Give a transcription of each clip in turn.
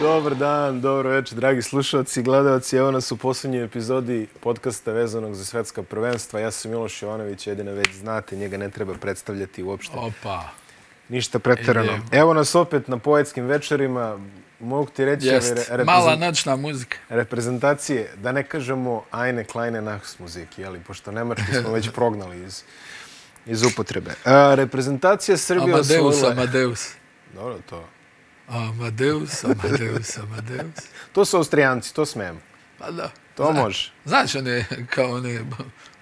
Dobar dan, dobro večer, dragi slušalci i gledalci. Evo nas u posljednjoj epizodi podcasta vezanog za svetska prvenstva. Ja sam Miloš Jovanović, jedina već znate, njega ne treba predstavljati uopšte. Opa. Ništa pretjerano. Idemo. Evo nas opet na poetskim večerima. Mogu ti reći Jest. re- Mala noćna muzika. reprezentacije, da ne kažemo Eine kleine Nachtmusik, jeli, pošto Nemački smo već prognali iz, iz upotrebe. A, reprezentacija Srbije Amadeus, osvojila... Amadeus. Dobro, to. Amadeus, Amadeus, Amadeus. To su Austrijanci, to smijemo. Pa da. To može. Znaš, one, kao one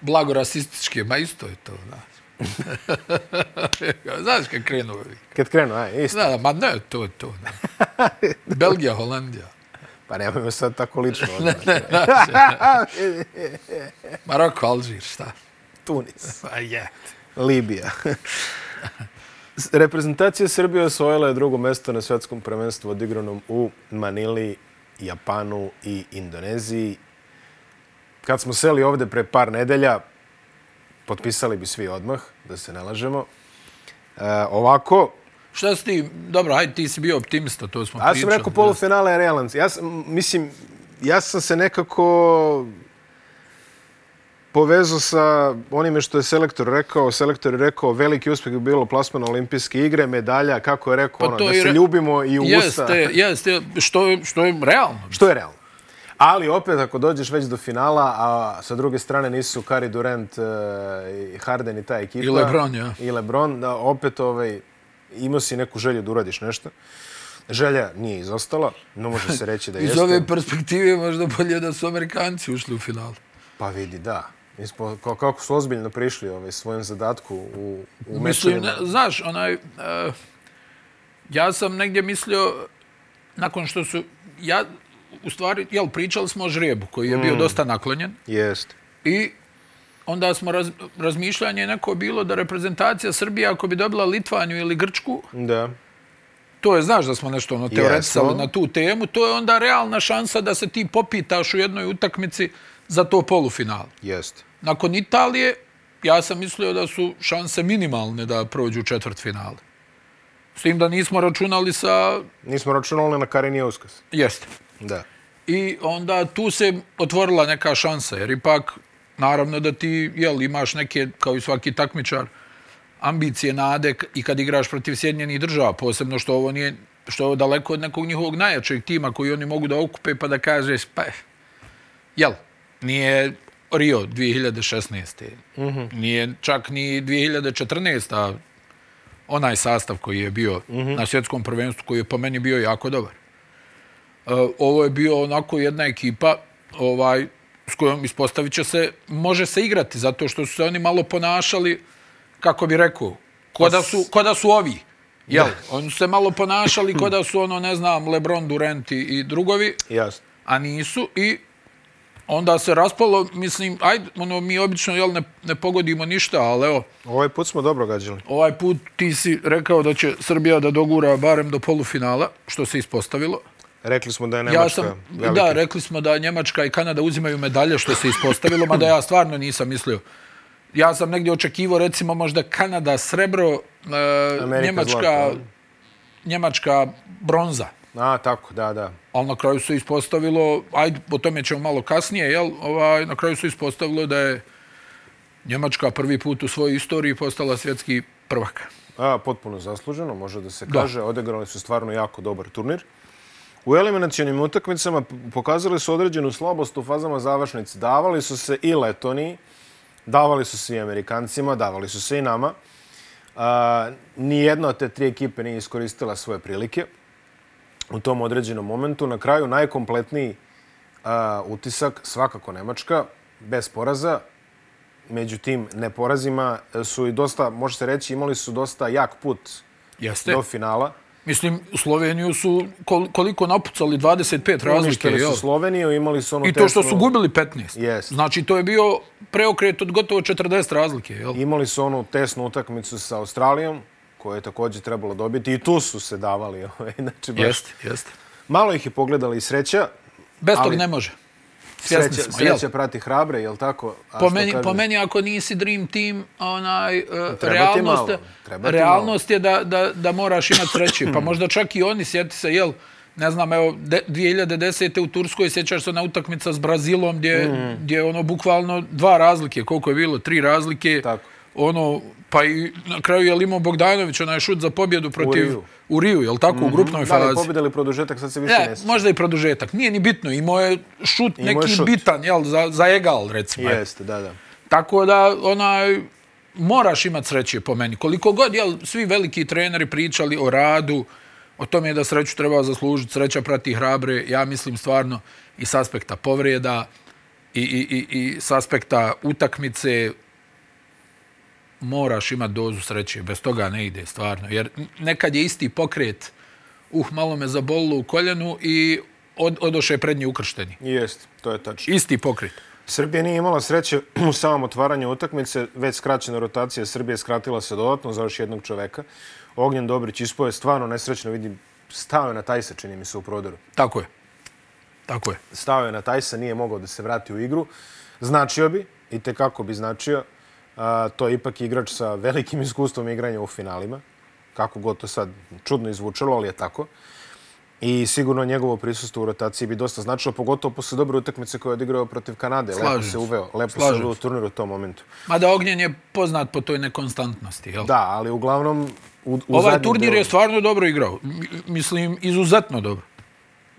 blago rasističke, ma isto je to, znaš. znaš kad krenu ovi. Kad krenu, aj, isto. Da, da, ma ne, to je to. Da. Belgija, Holandija. Pa nemojmo sad tako lično. odmah. Maroko, Alžir, šta? Tunis. Pa je. Libija. Reprezentacija Srbije osvojila je drugo mesto na svjetskom prvenstvu odigranom u Manili, Japanu i Indoneziji. Kad smo seli ovde pre par nedelja, potpisali bi svi odmah, da se ne lažemo. E, ovako, Šta si ti, dobro, hajde, ti si bio optimista, to smo ja pričali. sam rekao polufinale je realan. Ja sam, mislim, ja sam se nekako povezao sa onime što je selektor rekao. Selektor je rekao veliki uspjeh bi bilo plasman olimpijske igre, medalja, kako je rekao, Pa ono, da se re- ljubimo i u usta. Jeste, jeste, što je, što je realno. Što je realno. Ali opet, ako dođeš već do finala, a sa druge strane nisu Kari Durant e, i Harden i ta ekipa. I LeBron, ja. I LeBron, da opet ovaj, imao si neku želju da uradiš nešto. Želja nije izostala, no može se reći da Iz jeste. ove perspektive možda bolje da su Amerikanci ušli u final. Pa vidi, da. Mi smo, kao, kako su ozbiljno prišli ovaj, svojem zadatku u, u Mislim, ne, znaš, onaj, uh, ja sam negdje mislio, nakon što su, ja, u stvari, jel, pričali smo o žrebu koji je bio dosta naklonjen Jest. i onda smo raz, razmišljanje neko bilo da reprezentacija Srbije ako bi dobila Litvaniju ili Grčku, Da. to je, znaš da smo nešto ono, teoretisali na tu temu, to je onda realna šansa da se ti popitaš u jednoj utakmici za to polufinale. Jest. Nakon Italije, ja sam mislio da su šanse minimalne da prođu četvrt finale. S tim da nismo računali sa... Nismo računali na Karini. Jeste. Da. I onda tu se otvorila neka šansa, jer ipak, naravno da ti jel, imaš neke, kao i svaki takmičar, ambicije, nade i kad igraš protiv Sjedinjenih država, posebno što ovo nije što je ovo daleko od nekog njihovog najjačeg tima koji oni mogu da okupe pa da kažeš, pa, jel, nije Rio 2016. Mm -hmm. Nije čak ni 2014. onaj sastav koji je bio mm -hmm. na svjetskom prvenstvu, koji je po meni bio jako dobar. E, ovo je bio onako jedna ekipa ovaj, s kojom ispostavit će se, može se igrati, zato što su se oni malo ponašali, kako bi rekao, ko da su, ko da su ovi. Jel? Oni su se malo ponašali ko da su ono, ne znam, Lebron, Durant i drugovi, Jasno. a nisu i onda se raspalo, mislim, ajde, ono, mi obično jel, ne, ne pogodimo ništa, ali evo, Ovaj put smo dobro gađali. ovaj put ti si rekao da će Srbija da dogura barem do polufinala, što se ispostavilo. Rekli smo da je Nemačka Ja sam, veliki. da, rekli smo da Njemačka i Kanada uzimaju medalje, što se ispostavilo, mada ja stvarno nisam mislio. Ja sam negdje očekivao, recimo, možda Kanada srebro, e, Njemačka, zlato. Njemačka bronza. A, tako, da, da. Ali na kraju se ispostavilo, ajde, o tome ćemo malo kasnije, jel? Ovaj, na kraju se ispostavilo da je Njemačka prvi put u svojoj istoriji postala svjetski prvak. A, potpuno zasluženo, može da se kaže. Odigrali su stvarno jako dobar turnir. U eliminacijonim utakmicama pokazali su određenu slabost u fazama završnice. Davali su se i Letoniji, davali su se i Amerikancima, davali su se i nama. A, nijedna od te tri ekipe nije iskoristila svoje prilike u tom određenom momentu. Na kraju najkompletniji a, utisak, svakako Nemačka, bez poraza. Međutim, neporazima su i dosta, može se reći, imali su dosta jak put Jeste. do finala. Mislim, u Sloveniju su kol- koliko napucali 25 razlike, Uništili su Sloveniju, imali su onu I to što su gubili 15. Jest. Znači, to je bio preokret od gotovo 40 razlike, jel? Imali su onu tesnu utakmicu sa Australijom, koju je također trebalo dobiti. I tu su se davali. ovaj, Znači, baš, Jeste, jeste. Malo ih je pogledala i sreća. Bez tog ne može. Svjesni Sreća, smo, jel? sreća prati hrabre, jel tako? A Po meni, po meni, ako nisi Dream Team, onaj, uh, realnost, malo, realnost je da, da, da moraš imati sreće. Pa možda čak i oni, sjeti se, jel, ne znam, evo, de, 2010. u Turskoj sjećaš se na utakmica s Brazilom gdje, mm. gdje ono bukvalno dva razlike, koliko je bilo, tri razlike. Tako. Ono, pa i na kraju je imao Bogdanović onaj šut za pobjedu protiv Riju. u Riju, je li tako, mm -hmm. u grupnoj Da li je fazi. pobjeda ili produžetak, sad se više E, ne sjećam. možda i produžetak. Nije ni bitno, imao je šut Imao je neki šut. bitan, jel, za, za egal, recimo. Jeste, da, da. Tako da, onaj, moraš imati sreće po meni. Koliko god, jel, svi veliki treneri pričali o radu, o tome da sreću treba zaslužiti, sreća prati hrabre, ja mislim stvarno i s aspekta povreda i, i, i, i s aspekta utakmice moraš imati dozu sreće, bez toga ne ide stvarno. Jer nekad je isti pokret, uh, malo me zabolilo u koljenu i od, odoše prednji ukršteni. Jeste, to je tačno. Isti pokret. Srbija nije imala sreće u samom otvaranju utakmice, već skraćena rotacija Srbije skratila se dodatno za još jednog čoveka. Ognjen Dobrić ispoje stvarno nesrećno, vidim, stao je na Tajsa, čini mi se, u prodoru. Tako je. Tako je. Stao je na Tajsa, nije mogao da se vrati u igru. Značio bi, i te kako bi značio, a, to je ipak igrač sa velikim iskustvom igranja u finalima. Kako god to sad čudno izvučalo, ali je tako. I sigurno njegovo prisustvo u rotaciji bi dosta značilo, pogotovo posle dobre utakmice koje je odigrao protiv Kanade. lepo Slažem se se. uveo, lepo se Slažem uveo u se. turniru u tom momentu. Mada Ognjen je poznat po toj nekonstantnosti. Jel? Da, ali uglavnom u, u Ovaj turnir dijelu- je stvarno dobro igrao. Mi- Mislim, izuzetno dobro.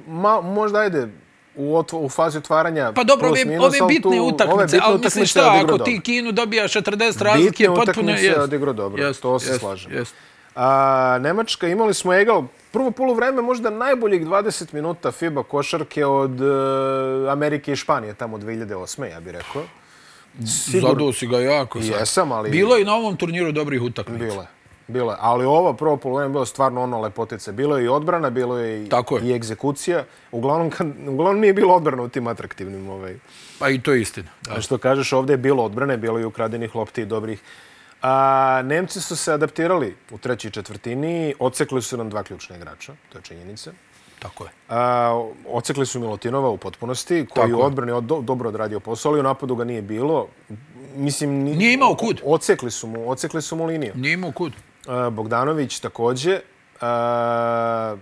Ma, možda ajde, u, otvo, u fazi otvaranja Pa dobro, plus ove, minus, ove bitne tu- utakmice, ove bitne ali je šta, ako ti dobro. Kinu dobijaš 40 razlike, Bitne potpuno utakmice je jest. odigrao dobro, Jest, to se jest, slažem. jest. A, Nemačka, imali smo egal, prvo polovreme možda najboljih 20 minuta FIBA košarke od uh, Amerike i Španije, tamo 2008. ja bih rekao. Zadao si ga jako sad. Jesam, ali... Bilo je i na ovom turniru dobrih utakmica. Bilo je. Bilo je. Ali ovo prvo polovreme je bilo stvarno ono lepotice. Bilo je i odbrana, bilo je i, Tako je. i egzekucija. Uglavnom, kad, uglavnom nije bilo odbrana u tim atraktivnim ovaj, Pa i to je istina. Da. A što kažeš, ovdje je bilo odbrane, bilo je i ukradenih lopti i dobrih. A, Nemci su se adaptirali u trećoj četvrtini, ocekli su nam dva ključna igrača, to je činjenica. Tako je. A, ocekli su Milutinova u potpunosti, koji Tako je. odbrani od, do, dobro odradio posao, ali u napadu ga nije bilo. Mislim, ni, Nije imao kud. Ocekli su mu, ocekli su mu liniju. Nije imao kud. Bogdanović takođe. A,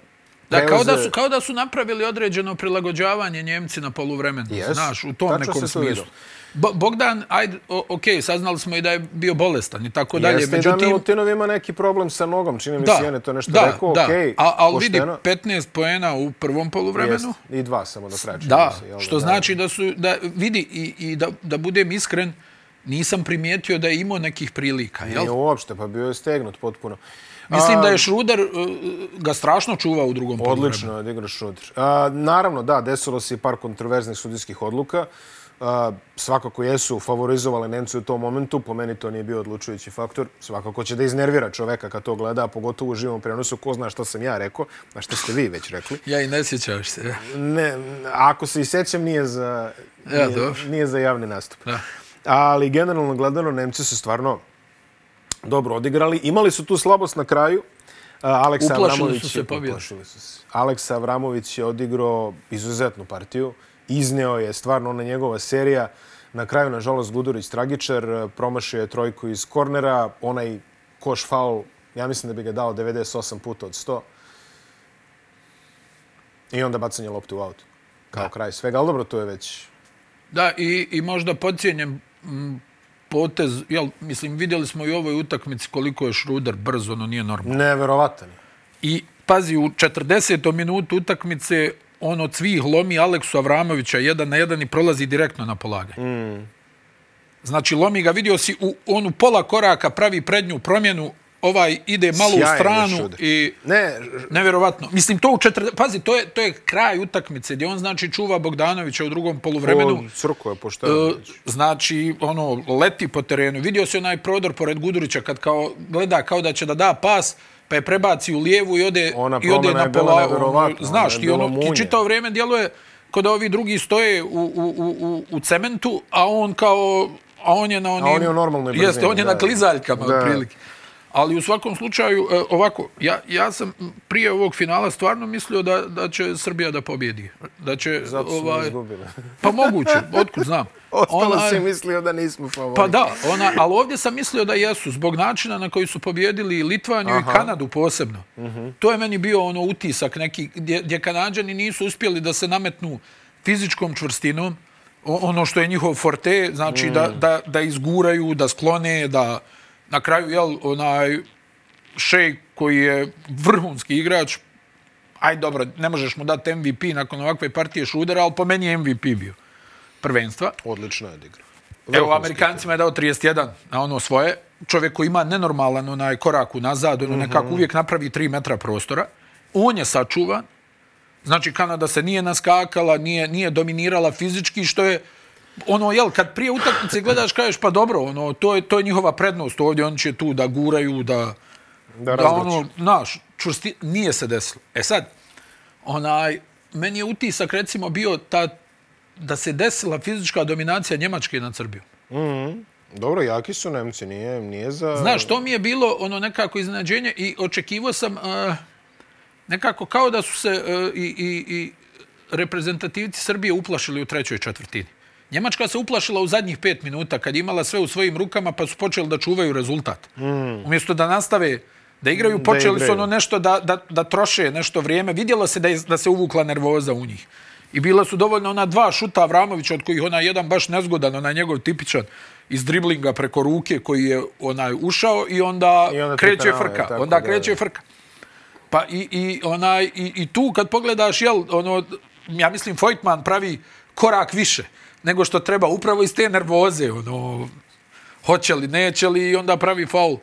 Da, kao da, su, kao da su napravili određeno prilagođavanje Njemci na poluvremenu. Jes. Znaš, u tom Tačno nekom smislu. Bo, Bogdan, ajde, ok, saznali smo i da je bio bolestan i tako dalje. Jeste i da Međutim, Milutinov ima neki problem sa nogom, čini mi da, se, to nešto da, rekao, da. okej, A, ali vidi, pošteno. 15 poena u prvom poluvremenu. Jest. I dva samo do kraja. Da, se, jel što znači da su, da vidi i, i da, da budem iskren, nisam primijetio da je imao nekih prilika, jel? Nije uopšte, pa bio je stegnut potpuno. Mislim da je Šruder uh, ga strašno čuvao u drugom poluvremenu. Odlično je odigrao Šruder. A, naravno, da, desilo se i par kontroverznih sudijskih odluka. A, svakako jesu favorizovali Nemci u tom momentu. Po meni to nije bio odlučujući faktor. Svakako će da iznervira čoveka kad to gleda, a pogotovo u živom prenosu. Ko zna šta sam ja rekao, a šta ste vi već rekli. Ja i ne sjećaš se. Ne, ako se i sećam, nije za, Ja, nije, dobro. nije za javni nastup. Da. Ali generalno gledano, Nemci su stvarno dobro odigrali. Imali su tu slabost na kraju. Aleksa Avramović su se je- pobjedom. uplašili su se. Aleksa Avramović je odigrao izuzetnu partiju. Izneo je stvarno ona njegova serija. Na kraju, nažalost, Gudurić tragičar. Promašio je trojku iz kornera. Onaj koš faul, ja mislim da bi ga dao 98 puta od 100. I onda bacanje lopte u aut. Kao Da. kraj svega. Ali dobro, to je već... Da, i, i možda podcijenjem potez, jel, mislim, vidjeli smo i u ovoj utakmici koliko je Šruder brzo, ono nije normalno. Neverovatan. je. I pazi, u 40. minutu utakmice on od svih lomi Aleksu Avramovića jedan na jedan i prolazi direktno na polaganje. Mm. Znači, lomi ga, vidio si, u, on u pola koraka pravi prednju promjenu, ovaj ide malo Sjajan u stranu Šruder. i Ne, Nevjerovatno. Mislim, to u četrde... Pazi, to je, to je kraj utakmice gdje on, znači, čuva Bogdanovića u drugom poluvremenu. vremenu. Crko je pošteno. E, znači, ono, leti po terenu. Vidio se onaj prodor pored Gudurića kad kao, gleda kao da će da da pas, pa je prebaci u lijevu i ode, Ona i ode na pola. znaš, ti, ono, munje. čitao vrijeme djeluje kao da ovi drugi stoje u, u, u, u, u cementu, a on kao... A on je na onim... on je u normalnoj brzini, Jeste, on je da. na klizaljkama, Da. otprilike. Ali u svakom slučaju, e, ovako, ja, ja sam prije ovog finala stvarno mislio da, da će Srbija da pobjedi. Da će, Zato smo ovaj, izgubili. Pa moguće, otkud znam. Ostalo si mislio da nismo favoriti. Pa da, ona, ali ovdje sam mislio da jesu, zbog načina na koji su pobjedili Litvaniju i Kanadu posebno. To je meni bio ono utisak neki, gdje, gdje Kanadžani nisu uspjeli da se nametnu fizičkom čvrstinom, ono što je njihov forte, znači da, da, da izguraju, da sklone, da na kraju, jel, onaj šejk koji je vrhunski igrač, aj dobro, ne možeš mu dati MVP nakon ovakve partije šudera, ali po meni je MVP bio prvenstva. Odlično je odigrao. Evo. Amerikancima je dao 31 na ono svoje. Čovjek koji ima nenormalan onaj korak unazad, ono nekako uvijek napravi 3 metra prostora. On je sačuvan. Znači, Kanada se nije naskakala, nije, nije dominirala fizički, što je ono, jel, kad prije utakmice gledaš, kažeš, pa dobro, ono, to je, to je njihova prednost ovdje, oni će tu da guraju, da, Da, da ono, znaš, čvrsti, nije se desilo. E sad, onaj, meni je utisak, recimo, bio ta, da se desila fizička dominacija Njemačke nad Srbijom. Dobro, jaki su Nemci, nije, nije za... Znaš, to mi je bilo ono nekako iznenađenje i očekivao sam uh, nekako kao da su se uh, i, i, i reprezentativci Srbije uplašili u trećoj četvrtini. Njemačka se uplašila u zadnjih pet minuta kad je imala sve u svojim rukama pa su počeli da čuvaju rezultat. Mm. Umjesto da nastave da igraju, počeli su igraju. ono nešto da, da, da troše nešto vrijeme. Vidjelo se da, je, da se uvukla nervoza u njih. I bila su dovoljno ona dva šuta Avramovića, od kojih ona jedan baš nezgodan, onaj njegov tipičan iz driblinga preko ruke koji je onaj ušao i onda, I onda kreće penale, frka. tako onda da, kreće da. frka. Pa i, i, onaj, i, i tu kad pogledaš, jel, ono, ja mislim, Vojtman pravi korak više nego što treba upravo iz te nervoze, ono, hoće li, neće li, i onda pravi faul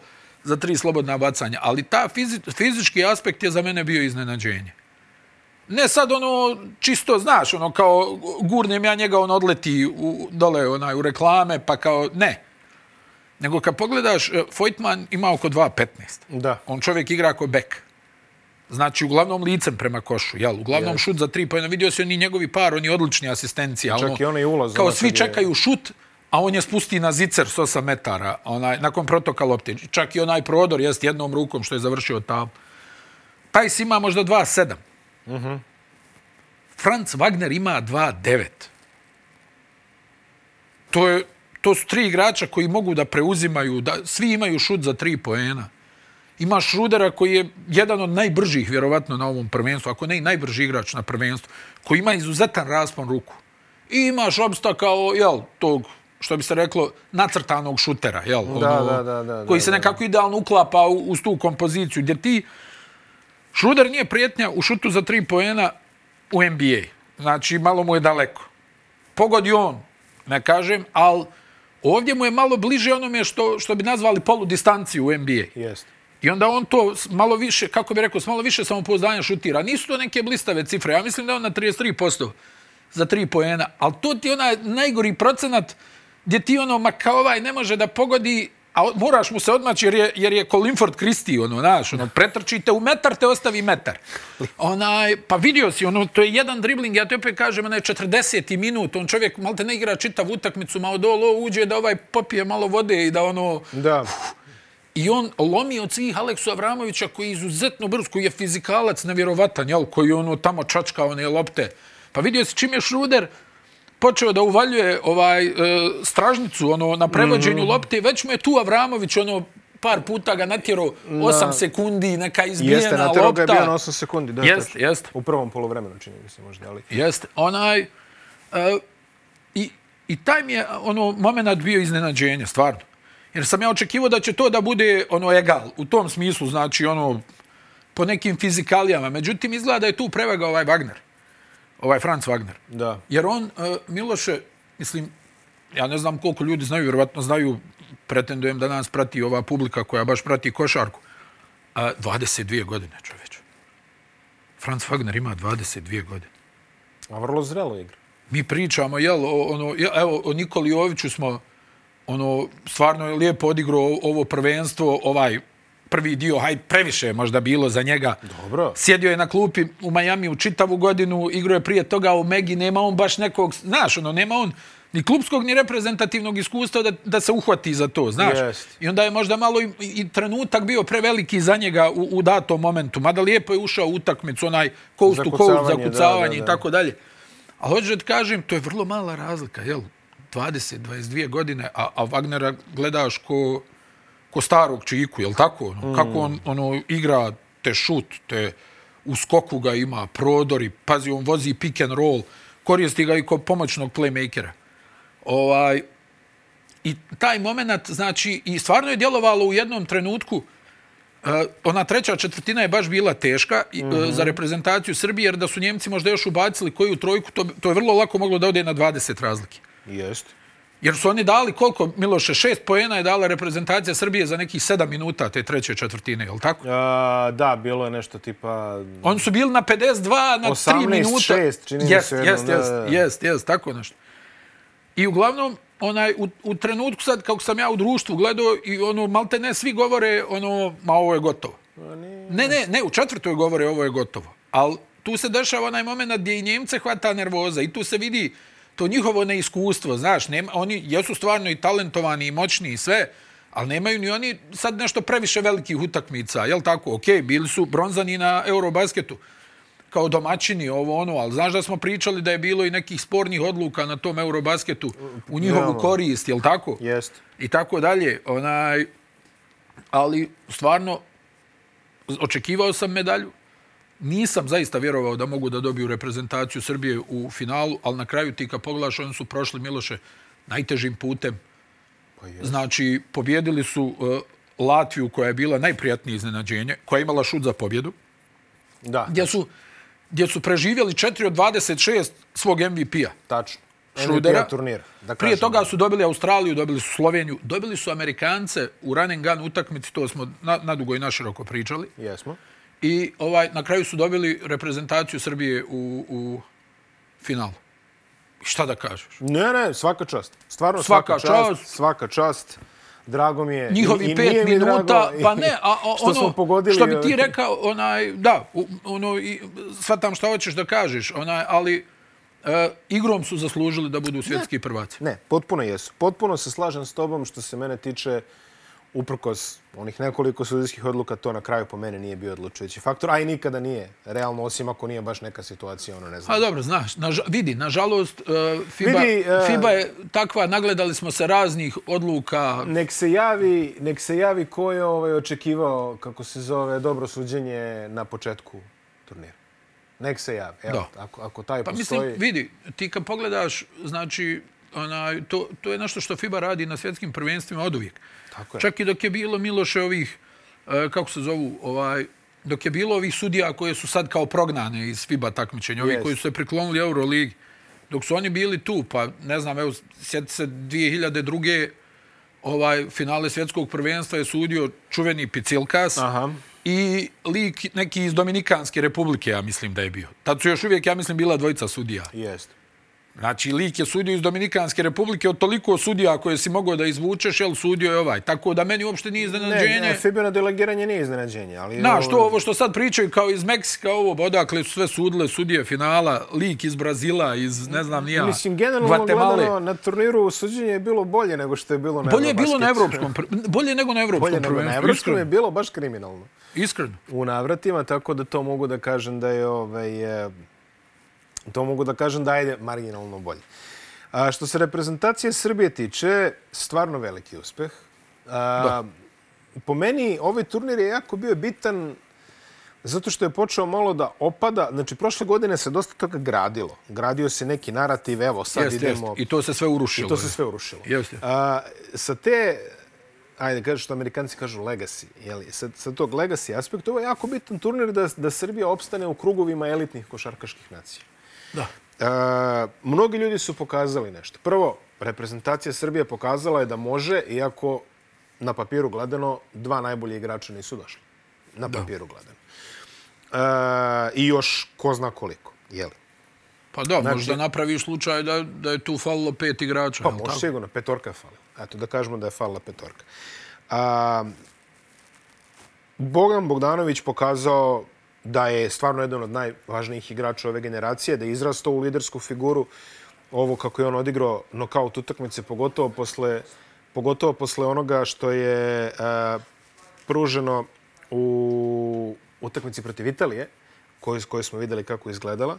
za tri slobodna bacanja. Ali ta fizi, fizički aspekt je za mene bio iznenađenje. Ne sad ono čisto, znaš, ono kao gurnem ja njega, on odleti u, dole onaj, u reklame, pa kao, ne. Nego kad pogledaš, eh, Vojtman ima oko 2.15. Da. On čovjek igra ako bek. Znači, uglavnom licem prema košu, jel? Uglavnom šut za tri pojena. Vidio si oni njegovi par, oni odlični asistencija. Čak i onaj ulaz, Kao ono svi kad je- čekaju šut, a on je spusti na zicer s 8 metara, onaj, nakon protoka lopte. Čak i onaj prodor jest jednom rukom što je završio tam. Pajs ima možda 2.7. Uh -huh. Franz Wagner ima 2.9. To, je, to su tri igrača koji mogu da preuzimaju, da svi imaju šut za tri poena. Imaš Šrudera koji je jedan od najbržih, vjerovatno, na ovom prvenstvu, ako ne i najbrži igrač na prvenstvu, koji ima izuzetan raspon ruku. I imaš Obsta kao, jel, tog, što bi se reklo, nacrtanog šutera, jel? ono, da, da, da, koji da, se da. nekako idealno uklapa u, uz tu kompoziciju, gdje ti Šruder nije prijetnja u šutu za tri poena u NBA. Znači, malo mu je daleko. Pogodi on, ne kažem, ali ovdje mu je malo bliže onome što, što bi nazvali polu distanciju u NBA. Jest. I onda on to malo više, kako bi rekao, malo više samopouzdanja šutira. Nisu to neke blistave cifre. Ja mislim da on na 33% za tri poena. Ali to ti je onaj najgori procenat gdje ti ono, ma kao ovaj ne može da pogodi, a moraš mu se odmaći jer je, jer je Colinford Christie, ono, znaš, ono, pretrčite u metar, te ostavi metar. Onaj, pa vidio si, ono, to je jedan dribling, ja ti opet kažem, onaj 40. minut, on čovjek malte ne igra čitav utakmicu, ma od olo uđe da ovaj popije malo vode i da ono, Da. I on lomi od svih Aleksu Avramovića koji je izuzetno brz, koji je fizikalac nevjerovatan, jel, koji ono tamo čačka one lopte. Pa vidio si čim je Šruder počeo da uvaljuje ovaj e, stražnicu ono na prevođenju mm lopte, već mu je tu Avramović ono par puta ga natjerao 8 sekundi, neka izbijena Jeste, na lopta. ga je bio na 8 sekundi. Da, Jeste, jeste. U prvom polovremenu, čini mi se možda, ali... Jeste. Onaj, e, i, I taj mi je ono, moment bio iznenađenje, stvarno. Jer sam ja očekivao da će to da bude ono egal, u tom smislu, znači ono, po nekim fizikalijama. Međutim, izgleda da je tu prevaga ovaj Wagner. Ovaj Franz Wagner. Da. Jer on, uh, Miloše, mislim, ja ne znam koliko ljudi znaju, vjerovatno znaju, pretendujem da nas prati ova publika koja baš prati košarku. Uh, 22 godine, čoveče. Franz Wagner ima 22 godine. A vrlo zrelo igra. Mi pričamo, jel, o, ono, jel, evo, o Nikoli Joviću smo, ono, stvarno je lijepo odigrao ovo prvenstvo, ovaj prvi dio, haj, previše je možda bilo za njega. Dobro. Sjedio je na klupi u Majami u čitavu godinu, igrao je prije toga u Megi, nema on baš nekog, znaš, ono, nema on ni klubskog, ni reprezentativnog iskustva da, da se uhvati za to, znaš. Jest. I onda je možda malo i, i trenutak bio preveliki za njega u, u datom momentu. Mada lijepo je ušao u utakmicu, onaj coast to coast, Zakucavanje, i tako dalje. A hoću da kažem, to je vrlo mala razlika, jel? 20, 22 godine, a, a Wagnera gledaš ko, ko starog čiku, jel tako? Ono, Kako on ono, igra te šut, te u skoku ga ima, prodori, pazi, on vozi pick and roll, koristi ga i kao pomoćnog playmakera. Ovaj, I taj moment, znači, i stvarno je djelovalo u jednom trenutku, Uh, ona treća četvrtina je baš bila teška mm -hmm. za reprezentaciju Srbije, jer da su Njemci možda još ubacili koju trojku, to, to je vrlo lako moglo da ode na 20 razlike. Jest. Jer su oni dali koliko, Miloše, šest poena je dala reprezentacija Srbije za nekih sedam minuta te treće četvrtine, je li tako? A, da, bilo je nešto tipa... Oni su bili na 52 na 3 minuta. 18-6, čini mi jest, se. Jest, jednom, jest, da, da. jest, jest, tako nešto. I uglavnom, onaj, u, u trenutku sad, kako sam ja u društvu gledao, i ono, malte ne, svi govore, ono, ma ovo je gotovo. Ne, ne, ne, u četvrtoj govore ovo je gotovo. Ali tu se dešava onaj moment gdje i Njemce hvata nervoza i tu se vidi to njihovo neiskustvo, znaš, nema, oni jesu stvarno i talentovani i moćni i sve, ali nemaju ni oni sad nešto previše velikih utakmica, jel tako? Ok, bili su bronzani na Eurobasketu kao domaćini, ovo ono, ali znaš da smo pričali da je bilo i nekih spornih odluka na tom Eurobasketu u njihovu korist, jel tako? Jest. i tako dalje. Onaj, ali stvarno očekivao sam medalju. Nisam zaista vjerovao da mogu da dobiju reprezentaciju Srbije u finalu, ali na kraju ti kad pogledaš, oni su prošli Miloše najtežim putem. Pa jest. Znači, pobjedili su uh, Latviju koja je bila najprijatnije iznenađenje, koja je imala šut za pobjedu, Da, gdje su, gdje su preživjeli 4 od 26 svog MVP-a. tačno. Šrudera. MVP turnira. Da Prije toga su dobili Australiju, dobili su Sloveniju, dobili su Amerikance u run and gun utakmici, to smo na, nadugo i naširoko pričali. Jesmo. I ovaj na kraju su dobili reprezentaciju Srbije u, u finalu. Šta da kažeš? Ne, ne, svaka čast. Stvarno Svaka svaka, čast. čast. Svaka čast. Drago mi je. Njihovi I- i pet minuta, drago pa ne, a, a što ono, smo pogodili. što bi ti rekao, onaj, da, ono, i, shvatam šta hoćeš da kažeš, onaj, ali e, igrom su zaslužili da budu svjetski prvaci. Ne, potpuno jesu. Potpuno se slažem s tobom što se mene tiče uprkos onih nekoliko sudijskih odluka, to na kraju po mene nije bio odlučujući faktor, a i nikada nije. Realno, osim ako nije baš neka situacija, ono ne znam. A dobro, znaš, vidi, nažalost, uh, FIBA, Vidi, e, FIBA je takva, nagledali smo se raznih odluka. Nek se javi, nek se javi ko je ovaj očekivao, kako se zove, dobro suđenje na početku turnira. Nek se javi. Evo, Da. ako, ako taj Pa postoji... mislim, vidi, ti kad pogledaš, znači, onaj, to, to je nešto što FIBA radi na svjetskim prvenstvima od uvijek. Tako je. Čak i dok je bilo Miloše ovih, e, kako se zovu, ovaj, dok je bilo ovih sudija koje su sad kao prognane iz FIBA takmičenja, ovi koji su se priklonili Euroligi, dok su oni bili tu, pa ne znam, evo, sjeti se 2002. ovaj finale svjetskog prvenstva je sudio čuveni Picilkas Aha. i lik neki iz Dominikanske republike, ja mislim da je bio. Tad su još uvijek, ja mislim, bila dvojica sudija. Jest. Znači, lik je sudio iz Dominikanske republike od toliko sudija koje si mogao da izvučeš, jel sudio je ovaj. Tako da meni uopšte nije Ne, iznenađenje. ne, Fibino delegiranje nije iznenađenje, ali... Znaš, to ovo što sad pričaju kao iz Meksika, ovo, odakle su sve sudile sudije finala, lik iz Brazila, iz, ne znam, nija, Mislim, generalno Guatemala. gledano, na turniru suđenje je bilo bolje nego što je bilo na Bolje je bilo na evropskom, bolje nego na evropskom Bolje nego na evropskom je bilo baš kriminalno. Iskreno. u navratima, tako da to mogu da kažem da je ovaj, to mogu da kažem da je marginalno bolje. A što se reprezentacije Srbije tiče, stvarno veliki uspeh. A, po meni ovaj turnir je jako bio bitan zato što je počeo malo da opada. Znači, prošle godine se dosta toga gradilo. Gradio se neki narativ, evo sad jeste. idemo... I to se sve urušilo. I to se sve urušilo. Jeste. A, sa te, ajde kažeš što amerikanci kažu legacy, jeli, sa, sa tog legacy aspekta, ovo je jako bitan turnir da, da Srbija opstane u krugovima elitnih košarkaških nacija. Da. E, mnogi ljudi su pokazali nešto. Prvo, reprezentacija Srbije pokazala je da može, iako na papiru gledano dva najbolje igrača nisu došli. Na papiru gledano. E, I još ko zna koliko. Jeli? Pa da, Znači- možda napraviš slučaj da, da je tu falilo pet igrača. Pa može tako? sigurno, petorka je falila. Eto, da kažemo da je falila petorka. A, Bogdan Bogdanović pokazao da je stvarno jedan od najvažnijih igrača ove generacije, da je izrastao u lidersku figuru. ovo kako je on odigrao nokaut utakmice, pogotovo posle, pogotovo posle onoga što je e, pruženo u utakmici protiv Italije, koju, koju smo videli kako je izgledala.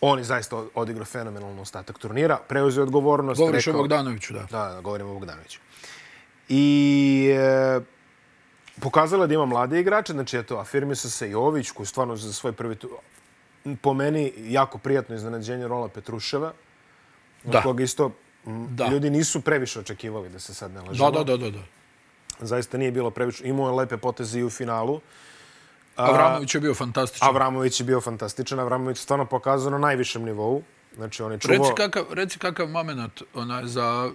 On je zaista odigrao fenomenalno ostatak turnira, preuzeo odgovornost. Govoriš rekao, o Bogdanoviću, da. Da, da, govorimo o Bogdanoviću. I e, pokazala da ima mlade igrače, znači eto, afirmisao se Jović, koji stvarno za svoj prvi tu, po meni jako prijatno iznenađenje Rola Petruševa, Da. od koga isto Da. ljudi nisu previše očekivali da se sad ne lažemo. Da, da, da, da. Zaista nije bilo previše. Imao je lepe poteze i u finalu. Avramović je bio fantastičan. Avramović je bio fantastičan. Avramović je stvarno pokazao na najvišem nivou. Znači, on je čuvao... Reci kakav, reci kakav moment onaj, za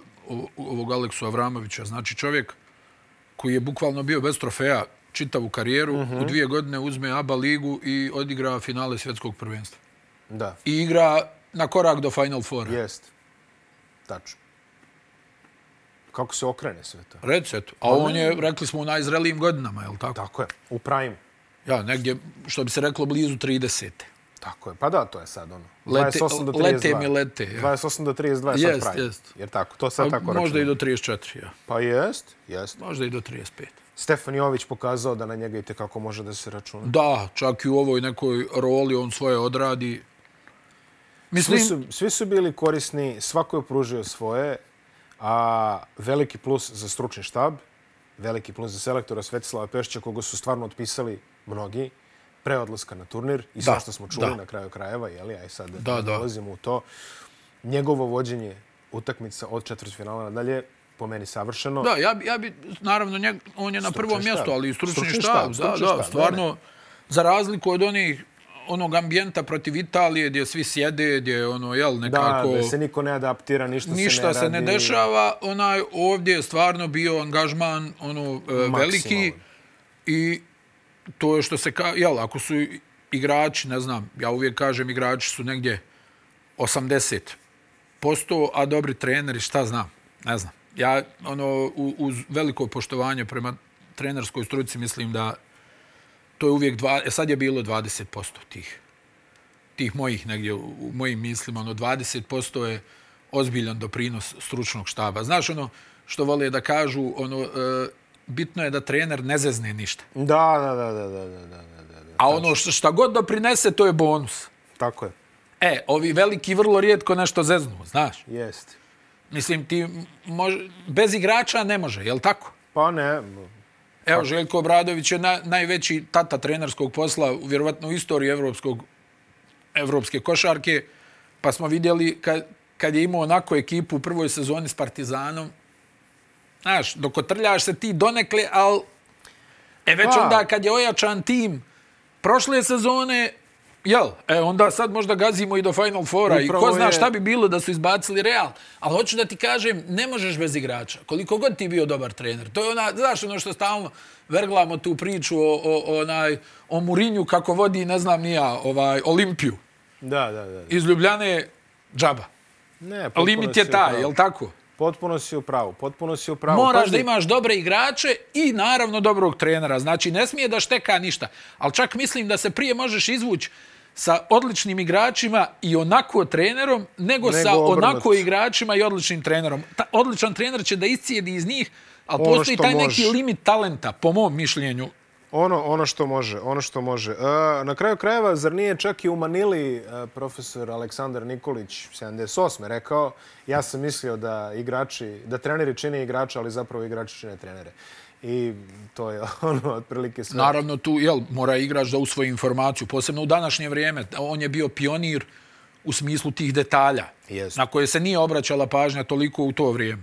ovog Aleksu Avramovića. Znači čovjek koji je bukvalno bio bez trofeja čitavu karijeru, Mhm. u dvije godine uzme ABA ligu i odigra finale svjetskog prvenstva. Da, I igra na korak do Final Foura. jest. Tačno. Kako se okrene sve to? Reci, eto. A on je, rekli smo, u najzrelijim godinama, je li tako? Tako je, u prime. Ja, negdje, što bi se reklo, blizu 30. Tako je. Pa da, to je sad ono. Lete- 28 do 32. lete mi lete, ja. 28 do 32 je Jest, sad prime. jest. Jer tako, to sad A tako možda i računamo. do 34, ja. Pa jest, jest. Možda i do 35. Stefan Jović pokazao da na njega i kako može da se računa. Da, čak i u ovoj nekoj roli on svoje odradi. Svi Mislim, su, svi su bili korisni, svako je pružio svoje, a veliki plus za stručni štab, veliki plus za selektora Svetislava Pešća, koga su stvarno otpisali mnogi, pre odlaska na turnir i sve Da, što smo čuli da. na kraju krajeva, jeli, aj sad Da, da. dolazimo u to. Njegovo vođenje utakmica od četvrtfinala nadalje, po meni savršeno. da, ja bi, ja bi naravno, njeg, on je na Stručni prvom štab. mjestu, ali i stručni, Stručni štab, štab, da, stručni da, štab, stvarno, za razliku od onih onog ambijenta protiv Italije gdje svi sjede, gdje ono, jel, Da, nekako... da se niko ne adaptira, ništa, ništa se se ne ne radi. dešava, onaj ovdje je stvarno bio angažman ono e, veliki i to je što se ka, jel, ako su igrači, ne znam, ja uvijek kažem igrači su negdje 80%, a dobri treneri, šta znam, ne znam. Ja ono u- uz veliko poštovanje prema trenerskoj struci mislim da to je uvijek dva, e, sad je bilo 20% tih tih mojih negdje u, u mojim mislima, ono 20% je ozbiljan doprinos stručnog štaba. Znaš ono što vole da kažu, ono, e, bitno je da trener ne zezne ništa. Da, da, da, da, da, da, da. da. A ono što šta god da prinese, to je bonus. Tako je. E, ovi veliki vrlo rijetko nešto zeznu, znaš? Jeste. Mislim, ti mož... bez igrača ne može, je li tako? Pa ne. Evo, Željko Obradović je na, najveći tata trenerskog posla u vjerovatno u istoriji evropskog, evropske košarke. Pa smo vidjeli kad, kad je imao onako ekipu u prvoj sezoni s Partizanom, znaš, dok otrljaš se ti donekle, ali e već Pa. onda kad je ojačan tim prošle sezone, jel, e onda sad možda gazimo i do Final Fora i ko zna je- šta bi bilo da su izbacili Real. Ali hoću da ti kažem, ne možeš bez igrača. Koliko god ti bio dobar trener. To je ona, znaš ono što stalno verglamo tu priču o, o, o, onaj, o Murinju kako vodi, ne znam nija, ovaj, Olimpiju. da, da, da. Iz Ljubljane džaba. Ne, Limit je taj, pravu. jel tako? Potpuno si u pravu, potpuno si u pravu. Moraš Pazi, da imaš dobre igrače i naravno dobrog trenera. Znači, ne smije da šteka ništa. Ali čak mislim da se prije možeš izvući sa odličnim igračima i onako trenerom, nego, Nego sa obrnuto. onako igračima i odličnim trenerom. Ta, odličan trener će da iscijedi iz njih, ali Ono postoji taj može. neki limit talenta, po mom mišljenju. Ono, ono što može, ono što može. E, na kraju krajeva, zar nije čak i u Manili e, profesor Aleksandar Nikolić 78. rekao, ja sam mislio da igrači, da treneri čine igrača, ali zapravo igrači čine trenere. I to je ono, otprilike sve. Naravno, tu jel, mora igrač da usvoji informaciju, posebno u današnje vrijeme. On je bio pionir u smislu tih detalja, Jeste. na koje se nije obraćala pažnja toliko u to vrijeme.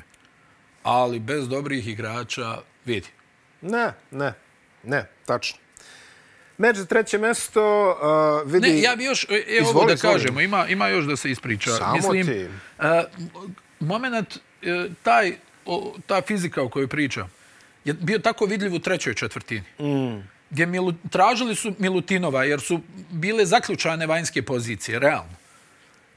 Ali bez dobrih igrača, vidi. Ne, ne, ne, tačno. Meč za treće mesto, uh, vidi... Ne, ja bi još, e, e, ovo Izvoli, da izvoli. kažemo, ima, ima još da se ispriča. Samo Mislim, ti. e, moment, e, taj, o, ta fizika o kojoj pričam, je bio tako vidljiv u trećoj četvrtini. Mm. Gdje Milu, tražili su Milutinova, jer su bile zaključane vanjske pozicije, realno.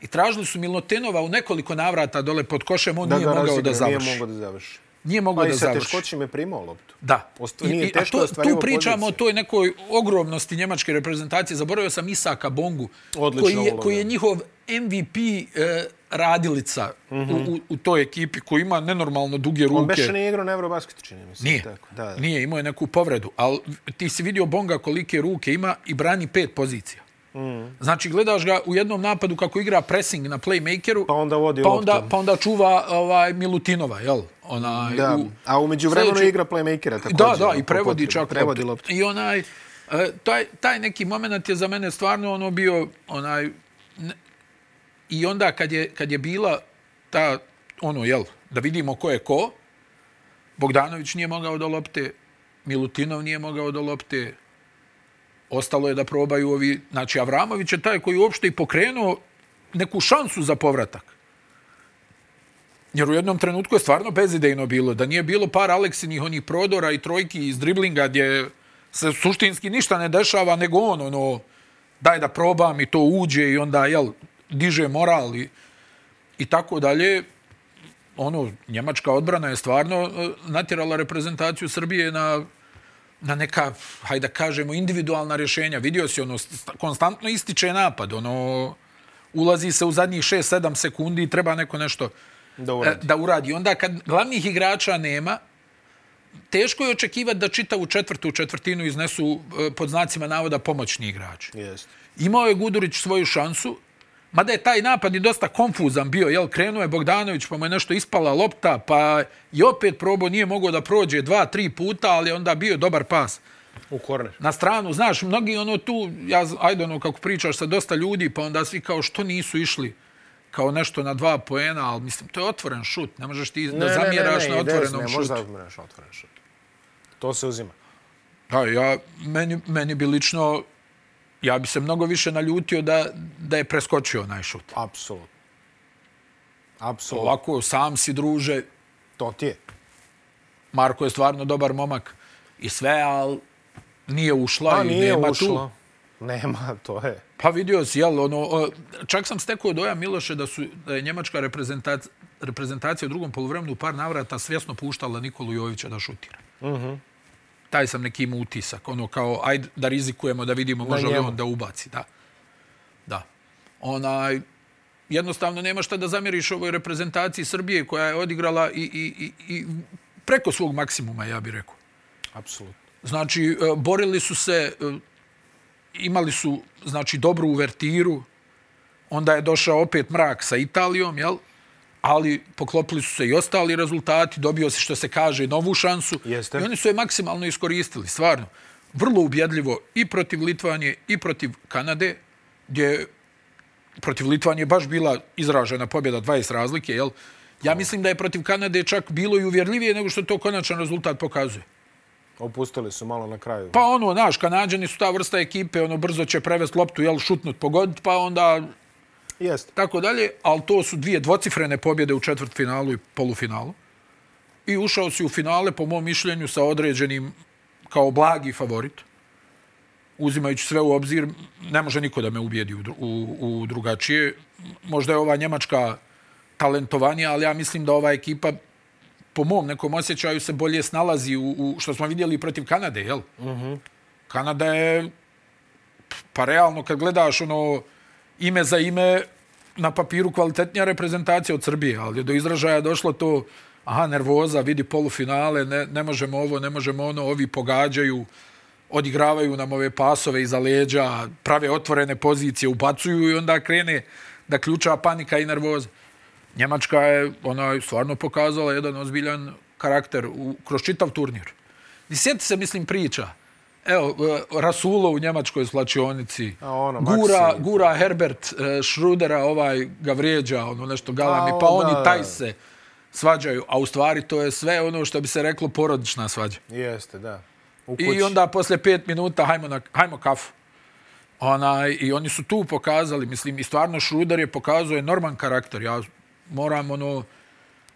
I tražili su Milutinova u nekoliko navrata dole pod košem, on da nije ga mogao da završi. Nije mogao da završi. Nije mogao Pa i da sa završi. teškoćima je primao loptu. Da. Osta- nije I, teško a to, tu pričamo o toj nekoj ogromnosti njemačke reprezentacije. Zaboravio sam Isaka Bongu, koji je, uloga. koji je njihov MVP e, radilica mm -hmm. u, u, u toj ekipi koji ima nenormalno duge ruke. On beše nije igrao na Eurobasketu, čini mi se. Nije, Tako. Da, da. nije, imao je neku povredu, ali ti si vidio Bonga kolike ruke ima i brani pet pozicija. Mm. Znači, gledaš ga u jednom napadu kako igra pressing na playmakeru, Pa onda vodi pa onda, pa onda čuva ovaj, Milutinova, jel? Onaj, Da, u, a umeđu vremenu sljedeću- igra playmakera također. Da, da, i prevodi potreba. čak Prevodi loptu. I onaj, e, taj, taj neki moment je za mene stvarno ono bio, onaj, ne, i onda kad je, kad je bila ta, ono, jel, da vidimo ko je ko, Bogdanović nije mogao do lopte, Milutinov nije mogao do lopte, ostalo je da probaju ovi, znači Avramović je taj koji uopšte i pokrenuo neku šansu za povratak. Jer u jednom trenutku je stvarno bezidejno bilo. Da nije bilo par Aleksinih onih prodora i trojki iz driblinga gdje se suštinski ništa ne dešava, nego on, ono, daj da probam i to uđe i onda, jel, diže moral i, i tako dalje. Ono, njemačka odbrana je stvarno e, natjerala reprezentaciju Srbije na, na neka, hajde da kažemo, individualna rješenja. Vidio si, ono, st- konstantno ističe napad, ono, ulazi se u zadnjih 6-7 sekundi i treba neko nešto Da e, uradi. da uradi. Onda kad glavnih igrača nema, teško je očekivati da čitavu četvrtu četvrtinu iznesu e, pod znacima navoda pomoćni igrači. Jeste. Imao je Gudurić svoju šansu, mada je taj napad i dosta konfuzan bio, jel, krenuo je Bogdanović, pa mu je nešto ispala lopta, pa i opet probao, nije mogao da prođe dva, tri puta, ali onda bio dobar pas U korner. na stranu. Znaš, mnogi ono tu, ja, ajde ono, kako pričaš sa dosta ljudi, pa onda svi kao što nisu išli kao nešto na dva poena, ali mislim, to je otvoren šut, ne možeš ti da zamjeraš na ide, otvorenom Ne, šutu. možda zamjeraš na otvoren šut. To se uzima. Da, ja, meni, meni bi lično, ja bi se mnogo više naljutio da, da je preskočio onaj šut. Apsolutno. Apsolutno. Ovako, sam si druže, To ti je. Marko je stvarno dobar momak i sve, ali nije ušla Pa i nije nema ušlo. tu. Nema, to je. Pa vidio si, jel, ono, čak sam stekao dojam Miloše da, su, da je njemačka reprezentacija, reprezentacija u drugom poluvremenu u par navrata svjesno puštala Nikolu Jovića da šutira. Uh Mhm. -huh. Taj sam neki utisak, ono kao, ajde da rizikujemo da vidimo može li on da ubaci, da. Da. Onaj, jednostavno nema šta da zamjeriš ovoj reprezentaciji Srbije koja je odigrala i, i, i, i preko svog maksimuma, ja bih rekao. Apsolutno. Znači, e, borili su se, e, imali su znači, dobru uvertiru, onda je došao opet mrak sa Italijom, jel? Ali poklopili su se i ostali rezultati, dobio se, što se kaže, novu šansu. Jeste. I oni su je maksimalno iskoristili, stvarno. Vrlo ubjedljivo i protiv Litvanije i protiv Kanade, gdje je protiv Litvanije baš bila izražena pobjeda 20 razlike, jel? Ja mislim da je protiv Kanade čak bilo i uvjerljivije nego što to konačan rezultat pokazuje. Opustili su malo na kraju. Pa ono, znaš, Kanadžani su ta vrsta ekipe, ono, brzo će prevest loptu, jel, šutnut, pogodit, pa onda Jeste. tako dalje, ali to su dvije dvocifrene pobjede u četvrtfinalu i polufinalu. I ušao si u finale, po mom mišljenju, sa određenim kao blagi favorit. Uzimajući sve u obzir, ne može niko da me ubijedi u, u, u drugačije. Možda je ova Njemačka talentovanija, ali ja mislim da ova ekipa po mom nekom osjećaju se bolje snalazi u, u što smo vidjeli protiv Kanade, jel? Uh -huh. Kanada je pa realno kad gledaš ono ime za ime na papiru kvalitetnija reprezentacija od Srbije, ali je do izražaja došlo to aha, nervoza, vidi polufinale, ne, ne možemo ovo, ne možemo ono, ovi pogađaju, odigravaju nam ove pasove iza leđa, prave otvorene pozicije, ubacuju i onda krene da ključa panika i nervoza. Njemačka je ona, stvarno pokazala jedan ozbiljan karakter u, kroz čitav turnir. I sjeti se, mislim, priča. Evo, e, Rasulo u njemačkoj slačionici. A ono, gura, Maxi. gura Herbert e, Schrudera, ovaj ga vrijeđa, ono nešto galami, pa oni taj se svađaju. A u stvari to je sve ono što bi se reklo porodična svađa. Jeste, da. U kući. I onda posle pet minuta hajmo, na, hajmo kafu. Onaj, I oni su tu pokazali, mislim, i stvarno Šruder je pokazao enorman karakter. Ja moram ono,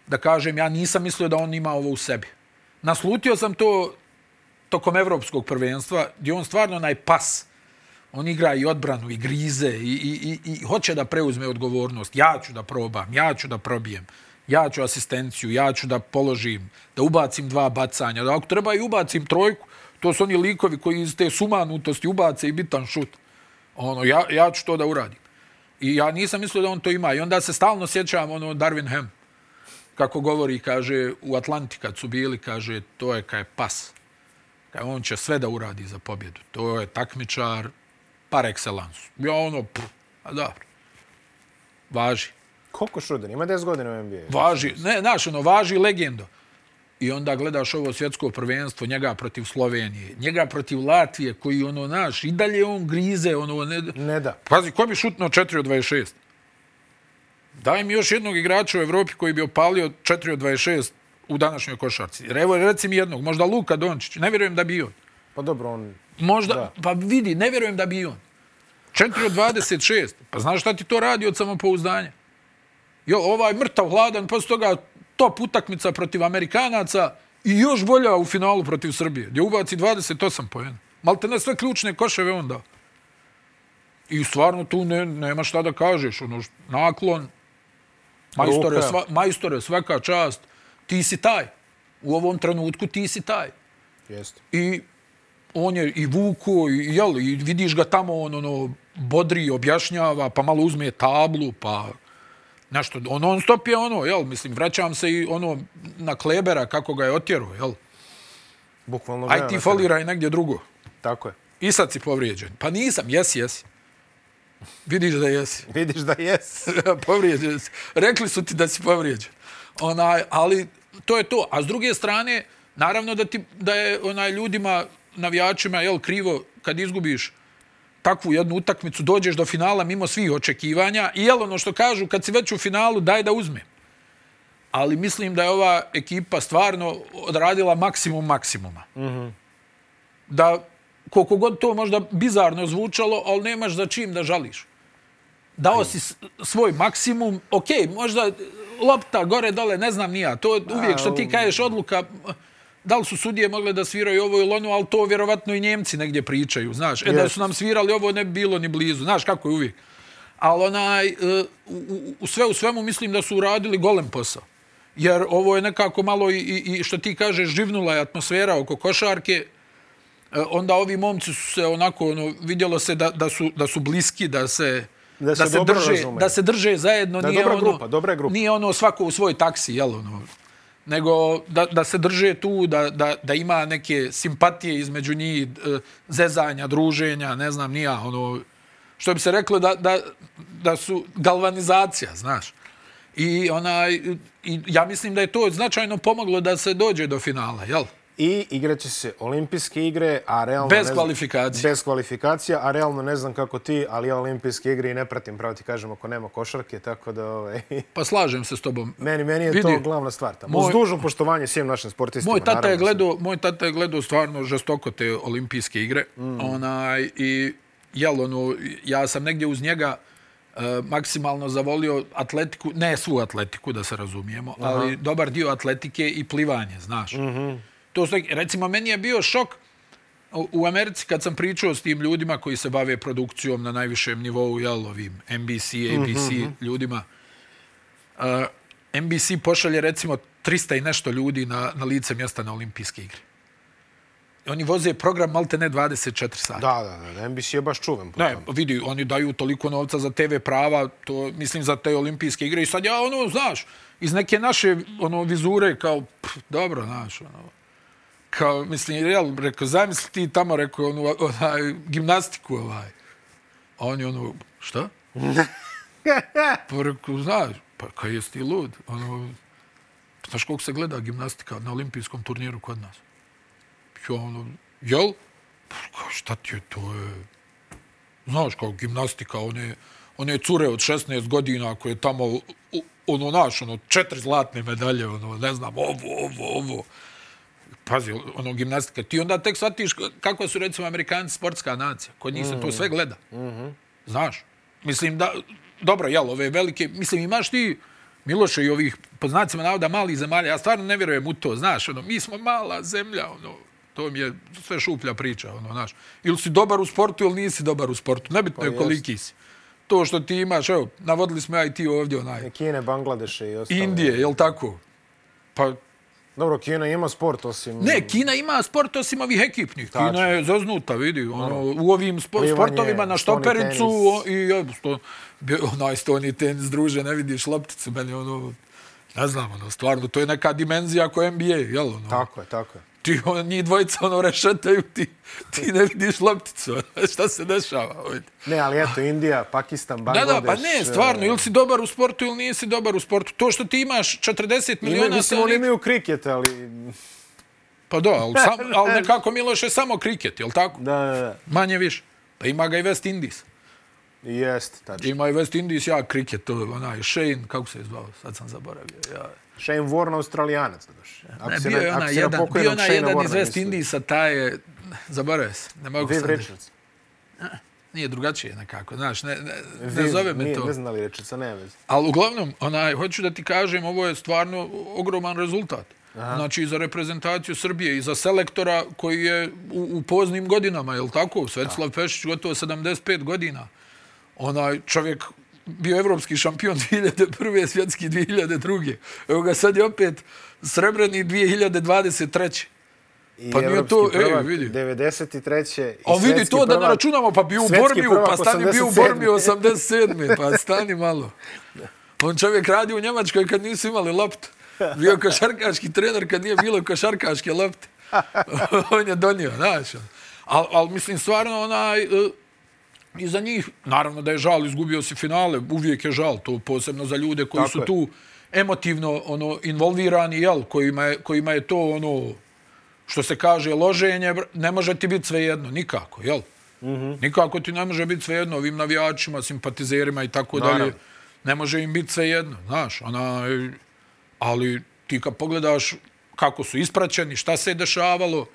da kažem, ja nisam mislio da on ima ovo u sebi. Naslutio sam to tokom evropskog prvenstva, gdje on stvarno onaj pas, on igra i odbranu, i grize, i, i, i, i hoće da preuzme odgovornost. Ja ću da probam, ja ću da probijem, ja ću asistenciju, ja ću da položim, da ubacim dva bacanja, da ako treba i ubacim trojku, to su oni likovi koji iz te sumanutosti ubace i bitan šut. Ono, ja, ja ću to da uradim. I ja nisam mislio da on to ima. I onda se stalno sjećam ono Darwin Ham. Kako govori, kaže, u Atlanti kad su bili, kaže, to je kaj pas. Kaj on će sve da uradi za pobjedu. To je takmičar par excellence. Ja ono, pff, a dobro. Važi. Koliko Šruden? Ima 10 godina u NBA. Važi, ne, znaš, ono, važi legendo. I onda gledaš ovo svjetsko prvenstvo, njega protiv Slovenije, njega protiv Latvije, koji, ono, naš, i dalje on grize, ono, ne... Ne da. Pazi, ko bi šutno 4 od 26? Daj mi još jednog igrača u Evropi koji bi opalio 4 od 26 u današnjoj košarci. Evo, reci mi jednog, možda Luka Dončić, ne vjerujem da bi on. Pa dobro, on... Možda, Da. pa vidi, ne vjerujem da bi on. 4 od 26. Pa znaš šta ti to radi od samopouzdanja? Jo, ovaj mrtav hladan, posle toga top utakmica protiv Amerikanaca i još bolja u finalu protiv Srbije, gdje ubaci 28 pojena. Malte ne sve ključne koševe onda. I stvarno tu ne, nema šta da kažeš. Ono, naklon, majstore, sva, majstore, svaka čast, ti si taj. U ovom trenutku ti si taj Jeste. i on je i vuko i jel i vidiš ga tamo on ono bodri objašnjava pa malo uzme tablu pa nešto on on stop je ono jel mislim vraćam se i ono na Klebera kako ga je otjerao jel Bukvalno aj ti foliraj negdje drugo tebe. Tako je. i sad si povrijeđen pa nisam jesi jesi vidiš da jesi Vidiš da jes. povrijeđen si. Rekli su ti da si povrijeđen. Onaj, ali to je to. A s druge strane, naravno da, ti, da je onaj ljudima, navijačima, jel, krivo kad izgubiš takvu jednu utakmicu, dođeš do finala mimo svih očekivanja i jel ono što kažu, kad si već u finalu, daj da uzme. Ali mislim da je ova ekipa stvarno odradila maksimum maksimuma. Mm -hmm. Da, koliko god to možda bizarno zvučalo, ali nemaš za čim da žališ dao si svoj maksimum, ok, možda lopta gore dole, ne znam nija, to uvijek što ti kažeš odluka, da li su sudije mogle da sviraju ovo ili ono, ali to vjerovatno i Njemci negdje pričaju, znaš, e da su nam svirali ovo ne bi bilo ni blizu, znaš kako je uvijek. Ali onaj, e, u, u, sve u svemu mislim da su uradili golem posao. Jer ovo je nekako malo i, i, i što ti kažeš, živnula je atmosfera oko košarke, E, onda ovi momci su se onako ono vidjelo se da, da su da su bliski da se Da se dobro drže razumeju. da se drže zajedno Da je nije dobra ono grupa, dobra grupa. nije ono svako u svoj taksi jel ono nego da, da se drže tu da, da, da ima neke simpatije između njih zezanja druženja ne znam nija ono što bi se reklo da, da, da su galvanizacija znaš i onaj i ja mislim da je to značajno pomoglo da se dođe do finala jel I igraće se olimpijske igre, a realno... Bez znam- kvalifikacija. Bez kvalifikacija, a realno ne znam kako ti, ali ja olimpijske igre i ne pratim, pravo ti kažem, ako nema košarke, tako da... Ovaj, pa slažem se s tobom meni, meni je Vidi. to glavna stvar. Tamo. Moj- Uz dužno poštovanje svim našim sportistima. Moj tata je gledao, moj tata je gledao stvarno žestoko te olimpijske igre. Mm. Onaj i jel ono ja sam negdje uz njega uh, maksimalno zavolio atletiku, ne svu atletiku da se razumijemo, Aha. ali dobar dio atletike i plivanje, znaš. Mm. To su, recimo meni je bio šok u Americi kad sam pričao s tim ljudima koji se bave produkcijom na najvišem nivou, jel, ovim NBC, ABC mm -hmm. ljudima, uh, NBC pošalje recimo 300 i nešto ljudi na, na lice mjesta na olimpijske igre. Oni voze program malte ne 24 sata. Da, da, da, NBC je baš čuven po Ne, vidi, oni daju toliko novca za TV prava, to mislim za te olimpijske igre i sad ja ono, znaš, iz neke naše ono vizure kao pff, dobro, znaš, ono kao mislim jel rekao zamisli ti tamo rekao onu onaj gimnastiku ovaj. A on je ono šta? pa rekao, znaš, pa kaj jesi ti lud? Ono, znaš koliko se gleda gimnastika na olimpijskom turniru kod nas? Ja ono, jel? Pa, kao, šta ti je to? Je? Znaš, kao gimnastika, one, one cure od 16 godina koje tamo, ono, naš, ono, četiri zlatne medalje, ono, ne znam, ovo, ovo, ovo. Pazi, ono, gimnastika. Ti onda tek shvatiš kako su, recimo, Amerikanci sportska nacija. Kod njih se to sve gleda. Znaš, mislim da, dobro, jel, ove velike, mislim, imaš ti, Miloše i ovih, po znacima navoda, malih zemalja, ja stvarno ne vjerujem u to, znaš, ono, mi smo mala zemlja, ono, to mi je sve šuplja priča, ono, znaš. Ili si dobar u sportu ili nisi dobar u sportu, nebitno Pa je koliki si. To što ti imaš, evo, navodili smo ja i ti ovdje, onaj, Kine, Bangladeše i ostale. Indije, jel tako? Pa, Dobro, Kina ima sport osim... Ne, Kina ima sport osim ovih ekipnih. Tačno. Kina je zaznuta, vidi. Ono, u ovim spo, Plivanje, sportovima na štopericu i sto, onaj stoni tenis, druže, ne vidiš lopticu, meni ono, ne znam, ono, stvarno, to je neka dimenzija ko NBA, jel? Ono, Tako je, tako je. Ti, ono, njih dvojica, ono, rešetaju, ti, ti ne vidiš lopticu, ono, šta se dešava ovdje. Ne, ali eto, Indija, Pakistan, Da, Bangladeš... da, pa ne, stvarno, e, ili si dobar u sportu ili nisi dobar u sportu. To što ti imaš 40 Ima, miliona mislim, oni imaju kriket, ali... Pa da, ali, sam, ali nekako Miloš je samo kriket, jel tako? Da, da, da. Manje više. Pa ima ga i West Indies. Jest, tačno. Ima i West Indies, ja kriket, to je onaj Shane, kako se je zvao, sad sam zaboravio. Ja. Shane Warne, australijanac. Ako Ne, bio na- je ako onaj si na jedan, bio onaj Shanea jedan iz West. Indiesa, taj je, zaboravio se, ne mogu Viv sad. Richards. Nije drugačije nekako, znaš, ne, ne, ne zove me nije- to. Ne znam da li Richardsa, ne vez. Ali uglavnom, onaj, hoću da ti kažem, ovo je stvarno ogroman rezultat. Aha. Znači, i za reprezentaciju Srbije i za selektora koji je u, u poznim godinama, je li tako? Svetislav Pešić, gotovo 75 godina. Onaj čovjek bio evropski šampion 2001. svjetski 2002. Evo ga sad je opet srebrni 2023. I Pa nije to- ej, prvak vidi. 93. i A vidi to da ne prvak. računamo, pa bio u Bormiju, prvak pa stani bio u 87.. Bormiju 87. Pa stani malo. On čovjek radi u Njemačkoj kad nisu imali loptu. Bio košarkaški trener kad nije bilo košarkaške lopte. On je donio, znaš. Ali al, mislim, stvarno, onaj, e, i za njih, naravno da je žal, izgubio si finale, uvijek je žal, to posebno za ljude koji Tako su je. tu emotivno ono involvirani, jel, kojima je, kojima je to ono, što se kaže, loženje, ne može ti biti svejedno, nikako, jel? Mm. -hmm. Nikako ti ne može biti svejedno ovim navijačima, simpatizerima i tako dalje. Ne može im biti svejedno, znaš, onaj, ali ti kad pogledaš kako su ispraćeni, šta se je dešavalo,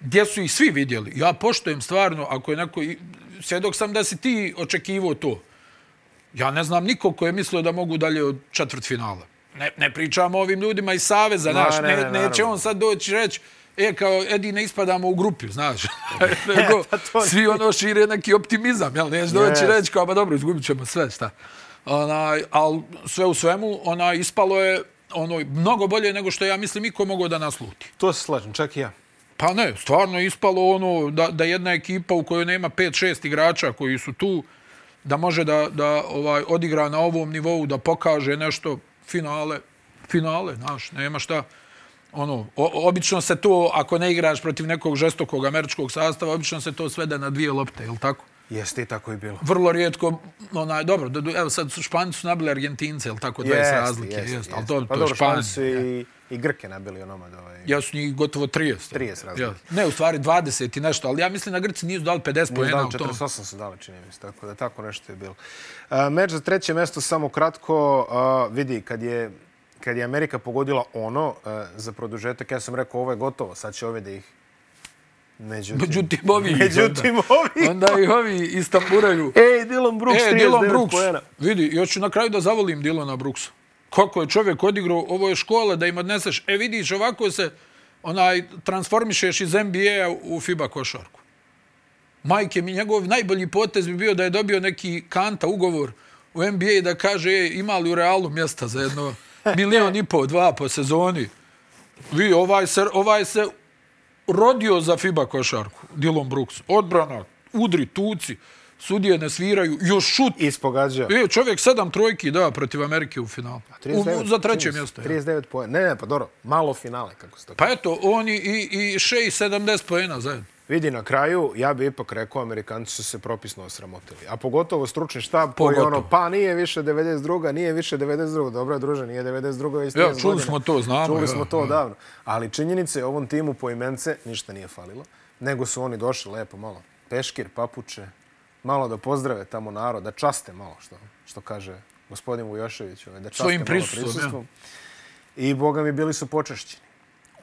gdje su ih svi vidjeli. Ja poštojem stvarno, ako je neko, svjedok sam da si ti očekivao to. Ja ne znam nikog ko je mislio da mogu dalje od četvrt finala. Ne, ne pričamo ovim ljudima iz Saveza, Da, znaš, ne, ne, ne, neće on sad doći reći, e, kao, Edi, ne ispadamo u grupi, znaš. Nego, pa to svi ono šire neki optimizam, jel? Neće doći Jest. reći, kao, pa dobro, izgubit ćemo sve, šta. Onaj, ali sve u svemu, ona ispalo je ono, mnogo bolje nego što ja mislim iko mogao da nasluti. To se slažem, čak i ja. Pa ne, stvarno je ispalo ono da, da jedna ekipa u kojoj nema 5-6 igrača koji su tu, da može da, da ovaj odigra na ovom nivou, da pokaže nešto finale, finale, znaš, nema šta. Ono, o, obično se to, ako ne igraš protiv nekog žestokog američkog sastava, obično se to svede na dvije lopte, je li tako? Jeste tako i bilo. Vrlo rijetko, onaj, dobro, da, evo sad su Španci su nabili Argentince, je li tako, 20 razlike, jest, ali to, pa to je dobro, Španci. Španci su i, i Grke nabili onomad. Ovaj. Ja su njih gotovo 30. 30 razlike. Ja. Ne, u stvari 20 i nešto, ali ja mislim da Grci nisu dali 50 Nisu pojena dali u tom. 48 su dali, čini mi se, tako da tako nešto je bilo. A, meč za treće mjesto, samo kratko, a, vidi, kad je, kad je Amerika pogodila ono a, za produžetak, ja sam rekao ovo je gotovo, sad će ove da ih Međutim, Međutim, ovi Međutim, ovi... Onda i ovi istamburaju. Ej, Dylan Brooks, E, 39 Dylan Brooks, vidi, ja ću na kraju da zavolim Dylana Brooksa. Kako je čovjek odigrao, ovo je škola da im odneseš. E, vidiš, ovako se onaj transformišeš iz NBA u FIBA košarku. Majke mi, njegov najbolji potez bi bio da je dobio neki kanta ugovor u NBA i da kaže, e, ima li u realu mjesta za jedno milion i pol, dva po sezoni. Vi, ovaj se, ovaj se rodio za FIBA košarku, Dylan Brooks. Odbrana, udri, tuci, sudije ne sviraju, još šut. Ispogađao. E, čovjek sedam trojki da protiv Amerike u finalu. U, 39, u, za treće mjesto. Ja. 39 poena. Ne, ne, pa dobro, malo finale, kako se to Pa eto, oni i, i še i 70 pojena zajedno. Vidi, na kraju, ja bi ipak rekao, Amerikanci su se propisno osramotili. A pogotovo stručni štab koji Pogotovo. ono, pa nije više 92. Nije više 92. Dobro, druže, nije 92. Već 30 Ja, čuli smo to, znamo, Čuli ja, smo to ja. davno. Ali činjenice, ovom timu po imence ništa nije falilo. Nego su oni došli lepo malo. Peškir, papuče, malo da pozdrave tamo narod, da časte malo, što, što kaže gospodin Vujošević. ovaj, Da časte Svojim malo prisustvom, ja. prisustvom. I, boga mi, bili su počešćeni.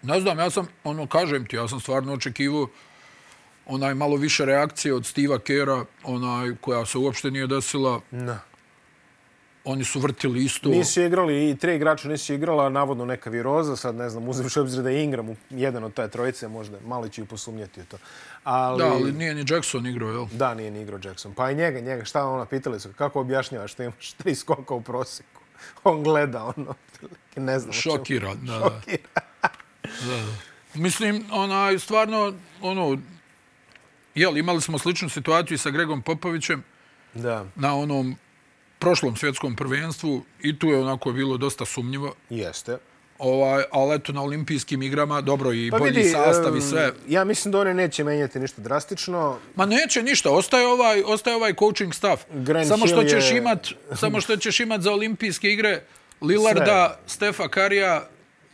Ne znam, ja sam, ono, kažem ti, ja sam stvarno očekivao onaj malo više reakcije od Steve'a Kera, onaj koja se uopšte nije desila. Da. Oni su vrtili isto. Nisu igrali, i tri igrača nisu igrala, navodno neka viroza, sad ne znam, uzevši obzir da je Ingram jedan od taj trojice, možda malo ću i posumnjati u to. Ali, Da, ali nije ni Jackson igrao, jel? Da, nije ni igrao Jackson. Pa i njega, njega, šta ona, pitali su, kako objašnjavaš što imaš tri skoka u prosjeku? On gleda, ono, ne znam. o čemu. Šokiran, da. da. Mislim, onaj, stvarno, ono, jel, imali smo sličnu situaciju i sa Gregom Popovićem Da, na onom prošlom svjetskom prvenstvu i tu je onako bilo dosta sumnjivo. jeste. Ovaj, ali eto, na olimpijskim igrama, dobro, i Pa bolji vidi, sastav i sve. Ja mislim da one neće menjati ništa drastično. Ma neće ništa, ostaje ovaj, ostaje ovaj coaching staff. Grant samo što Hill ćeš je- imat, samo što ćeš imat za olimpijske igre Lillarda, Stefa Karija,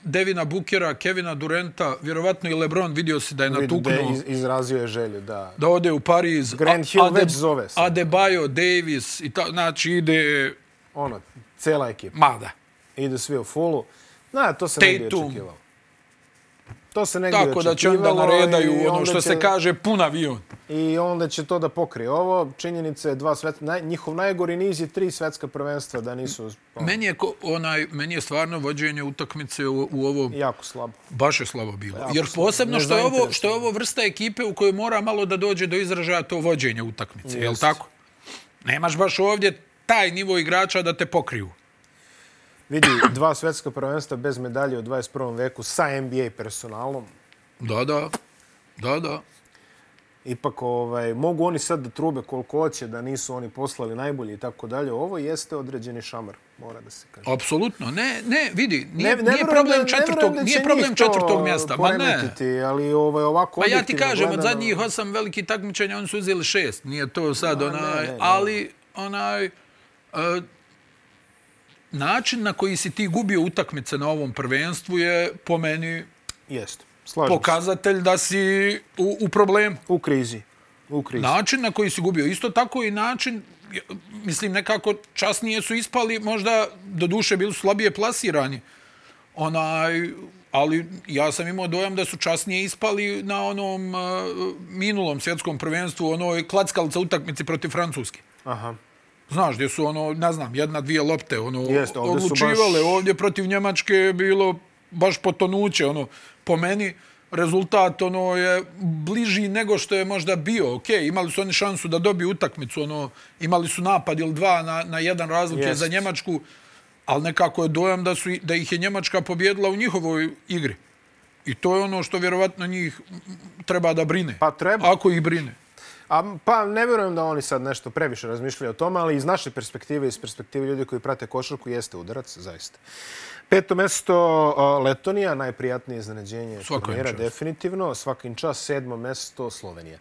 Devina Bukera, Kevina Durenta, vjerovatno i LeBron vidio si da je natuknuo iz, izrazio je želju, da. da ode u Pariz. Grant A- Hill Ade- već zove se. Adebayo, Davis, i ta, znači ide Ono, cela ekipa. mada. Ide svi u fullu. Na, to se Tatum. očekivalo. To se negdje Tako da će onda naredaju ono što će- se kaže pun avion. I onda će to da pokrije ovo. Činjenica je dva svetska, naj, njihov najgori niz je tri svetska prvenstva da nisu ono, Meni je, onaj, meni je stvarno vođenje utakmice u, u ovo jako slabo. baš je slabo bilo. Jako Jer posebno što je, ovo, što je ovo vrsta ekipe u kojoj mora malo da dođe do izražaja to vođenje utakmice. Je li Jest. tako? Nemaš baš ovdje taj nivo igrača da te pokriju. Vidi, dva svetska prvenstva bez medalje u 21. veku sa NBA personalom. Da, da. Da, da. Ipak ovaj, mogu oni sad da trube koliko hoće, da nisu oni poslali najbolji i tako dalje. Ovo jeste određeni šamar, mora da se kaže. Apsolutno. Ne, ne, vidi, nije, Ne- ne nije problem ne četvrtog, da nije problem četvrtog mjesta. Ma ne. Ali ovaj, ovako Pa ja ti kažem, od gledano- zadnjih osam velikih takmičenja oni su uzeli šest. Nije to sad Ma, onaj, ne, ne, ne. ali onaj, e, način na koji si ti gubio utakmice na ovom prvenstvu je po meni Jeste, slažem se. pokazatelj da si u, u problemu. U krizi. U krizi. Način na koji si gubio. Isto tako i način, mislim, nekako časnije su ispali, možda do duše bili su slabije plasirani. Onaj, ali ja sam imao dojam da su časnije ispali na onom uh, minulom svjetskom prvenstvu, onoj klackalca utakmici protiv Francuske. Aha. Znaš, gdje su ono, ne znam, jedna, dvije lopte, ono, Jeste, ovdje odlučivale. baš- Ovdje protiv Njemačke je bilo baš potonuće, ono, po meni, rezultat ono je bliži nego što je možda bio. Ok, imali su oni šansu da dobiju utakmicu, ono, imali su napad ili dva na, na jedan razlike Jest. za Njemačku, ali nekako je dojam da, su, da ih je Njemačka pobjedila u njihovoj igri. I to je ono što vjerovatno njih treba da brine. Pa treba. Ako ih brine. A, pa ne vjerujem da oni sad nešto previše razmišljaju o tome, ali iz naše perspektive, iz perspektive ljudi koji prate košarku, jeste udarac, zaista. Peto mesto Letonija, najprijatnije iznenađenje turnira, definitivno. Svakim čas, sedmo mesto Slovenija.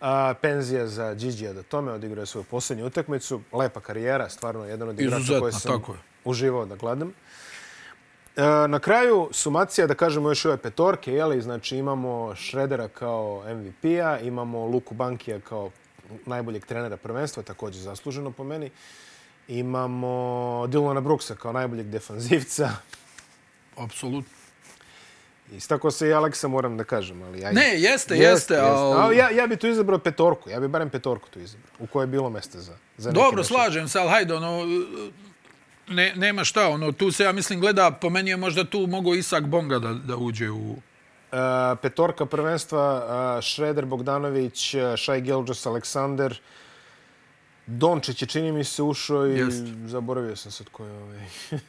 A, penzija za Gigija da tome odigrao je svoju posljednju utakmicu. Lepa karijera, stvarno jedan od igrača koje sam tako je. uživao da gledam. E, Na kraju sumacija, da kažemo još ove petorke, jeli? znači imamo Šredera kao MVP-a, imamo Luku Bankija kao najboljeg trenera prvenstva, također zasluženo po meni. Imamo Dylana Brooksa kao najboljeg defanzivca. Apsolutno. I tako se i Aleksa moram da kažem, ali ajde. Ne, jeste, jeste, ali- ali... Ja, ja bi tu izabrao petorku, ja bi barem petorku tu izabrao, u kojoj je bilo mesta za, za Dobro, slažem se, ali hajde, ono, ne, nema šta, ono, tu se, ja mislim, gleda, po meni je možda tu mogo Isak Bonga da, da uđe u... Uh, petorka prvenstva, uh, Šreder, Bogdanović, uh, Šaj Gilgis, Aleksander. Dončić je, čini mi se, ušao i Jest. zaboravio sam sad ko je ovaj.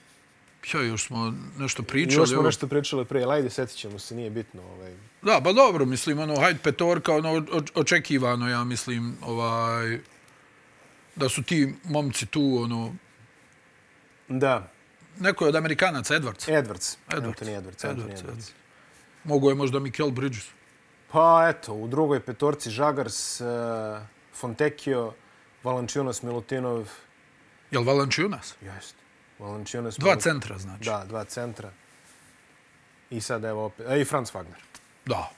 Ja, još smo nešto pričali. Još smo nešto pričali prije, ajde, setit ćemo se, nije bitno. Ovaj. Da, pa dobro, mislim, ono, hajde petorka, ono, očekivano, ja mislim, ovaj, da su ti momci tu, ono, Da, neko je od Amerikanaca, Edwards. Edwards. Edwards. Anthony Edwards. Anthony Edwards, Edwards. Mogu je možda Mikel Bridges. Pa eto, u drugoj petorci Žagars, uh, Fontecchio, Valančiunas, Milutinov. Jel Valančiunas? Jest. Valančiunas. Dva centra, znači. Da, dva centra. I sad evo opet, e, i Franz Wagner. Da.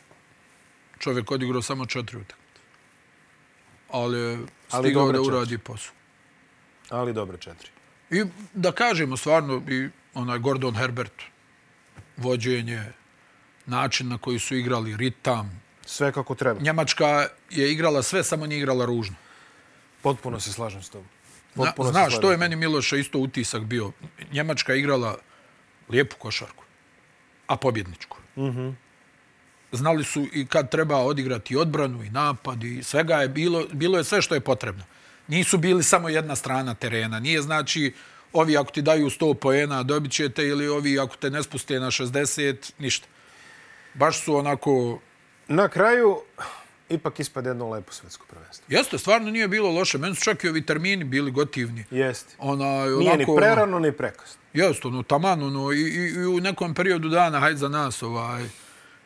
Čovjek odigrao samo četiri utakmice. Ali je Ali stigao dobre da uradi posao. Ali dobre četiri. I da kažemo stvarno i onaj Gordon Herbert, vođenje, način na koji su igrali, ritam. Sve kako treba. Njemačka je igrala sve, samo nije igrala ružno. Potpuno se slažem s tobom. Na, Potpuno se znaš, to je meni Miloša isto utisak bio. Njemačka je igrala lijepu košarku, a pobjedničku. Mm Mhm. -hmm. Znali su i kad treba odigrati odbranu i napad i svega je bilo, bilo je sve što je potrebno. Nisu bili samo jedna strana terena. Nije znači ovi ako ti daju 100 poena dobit ćete ili ovi ako te ne spuste na 60, ništa. Baš su onako... Na kraju, ipak ispade jedno lepo svetsko prvenstvo. Jeste, stvarno nije bilo loše. Meni su čak i ovi termini bili gotivni. Jeste. Onaj, Nije ni onako, prerano, ni prekasno. Jeste, ono, taman, ono, i, i, i u nekom periodu dana, hajde za nas, ovaj,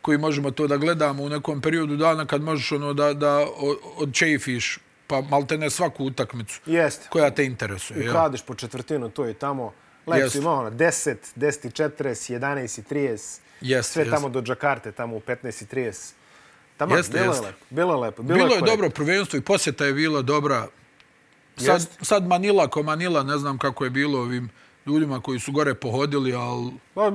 koji možemo to da gledamo, u nekom periodu dana kad možeš ono da, da o- odčefiš, pa malte ne svaku utakmicu Jeste. koja te interesuje. jel? Ukradiš po četvrtinu, to i tamo. Lepo si imao ono, 10, 10 i 40, 11 i 30. Jeste, Sve jeste. tamo do Džakarte, tamo u 15 i 30. Tamo, Jeste, bilo jeste. je lepo. Bilo je lepo. Bilo, Bilo je korektno. dobro prvenstvo i posjeta je bila dobra. Sad, Jeste. sad Manila ko Manila, ne znam kako je bilo ovim ljudima koji su gore pohodili, ali Pa,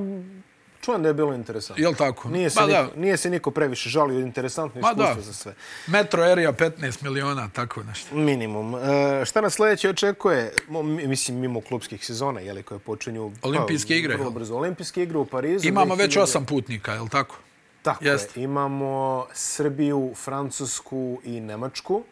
čujem da je bilo interesantno. jel tako? Nije se, niko, da, nije se niko previše žalio, interesantno iskustvo da. za sve. Metro Area 15 miliona, tako nešto. Minimum. E, šta nas sljedeće očekuje? Mislim, mimo klubskih sezona, jeli, koje počinju... Olimpijske pa, igre, Vrlo brzo. Olimpijske igre u Parizu. Imamo već 2000 osam putnika, jel tako? Tako Jeste. je. Imamo Srbiju, Francusku i Nemačku.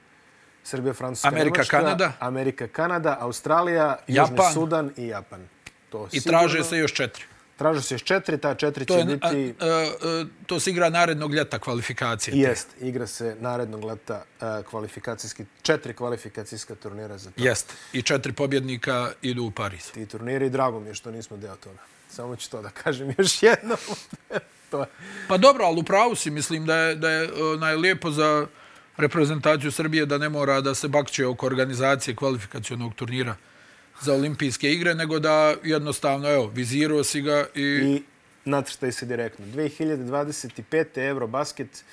Srbija, Francuska, Amerika, Nemačka. Kanada. Amerika, Kanada, Australija, Južni Japan. Sudan i Japan. To I sigurno. traže se još četiri. Traže se još četiri, ta četiri To, će je, biti... a, a, a, to se igra narednog ljeta kvalifikacije. Jest, igra se narednog leta e, kvalifikacijski, četiri kvalifikacijska turnira za to. Jest. I četiri pobjednika idu u Pariz. Ti turniri drago mi je što nismo deo toga. Samo ću to da kažem još jednom. to je. Pa dobro, ali upravo si, mislim da je, da je onaj, lijepo za reprezentaciju Srbije da ne mora da se bakće oko organizacije kvalifikacionog turnira za olimpijske igre, nego da jednostavno, evo, vizirao si ga i... I nacrtaj se direktno. 2025. Eurobasket,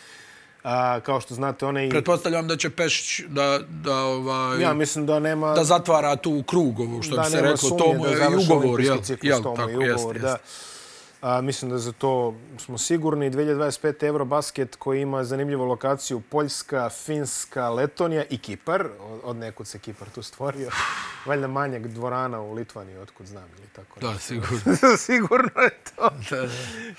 a, kao što znate, onaj... Pretpostavljam da će Pešić da, da, ovaj, Ja mislim da nema... da zatvara tu krug ovo, što da bi se nema reklo, sumnje to mu da je i završi ugovor, olimpijski jel? ciklus, jel to tako, je ugovor, jest, da. jest. A, mislim da za to smo sigurni. 2025. Eurobasket koji ima zanimljivu lokaciju Poljska, Finska, Letonija i Kipar. Od, nekud se Kipar tu stvorio. Valjda manjeg dvorana u Litvaniji, otkud znam ili tako. Da, sigurno. Sigurno je to. Da, da.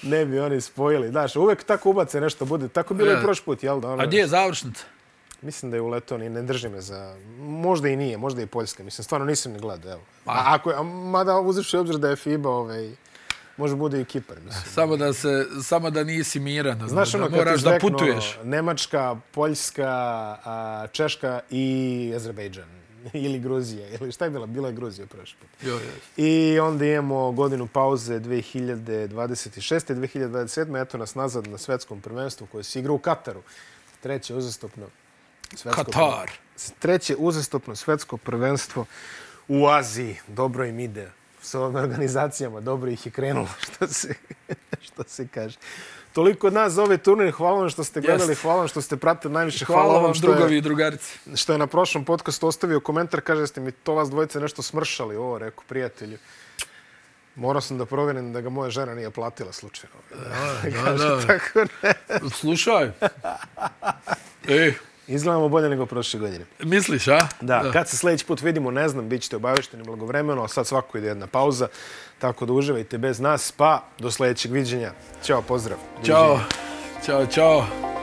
Ne bi oni spojili. Daš, uvek tako ubace nešto bude. Tako bilo Ja. i prošli put, jel da? Ono, A gdje je završnica? Mislim da je u Letoniji, ne drži me za... Možda i nije, možda i Poljska. Mislim, stvarno nisam ni gledao, evo. A, ako je, mada uzevši u obzir da je FIBA, ovaj, može bude i Kipar, mislim. Samo da, se, samo da nisi miran, Znaš ono, da kad moraš da putuješ. Ono, Nemačka, Poljska, a, Češka i Azerbejdžan. ili Gruzija, ili šta je bila? Bila je Gruzija prošli put. Jo, jo. I onda imamo godinu pauze 2026. 2027. Eto nas nazad na svetskom prvenstvu koje se igra u Kataru. Treće uzastopno svetsko Katar. treće uzastopno svetsko prvenstvo u Aziji. Dobro im ide. S ovim organizacijama dobro ih je krenulo, što se, što se kaže. Toliko od nas za ovaj turnir. Hvala vam što ste gledali, Jeste. hvala vam što ste pratili najviše. Hvala vam, što drugovi je, i drugarici. što je na prošlom podcastu ostavio komentar. Kaže da ste mi to vas dvojice nešto smršali. Ovo, rekao, prijatelju. Morao sam da provjerim da ga moja žena nije platila slučajno. Da, da. Tako ne. Slušaj. E, Izgledamo bolje nego prošle godine. misliš, a? Da, kad se sljedeći put vidimo, ne znam, bit ćete obavešteni blagovremeno, a sad svako ide jedna pauza, tako da uživajte bez nas, pa do sljedećeg viđenja. Ćao, pozdrav. Ćao. Ćao, čao.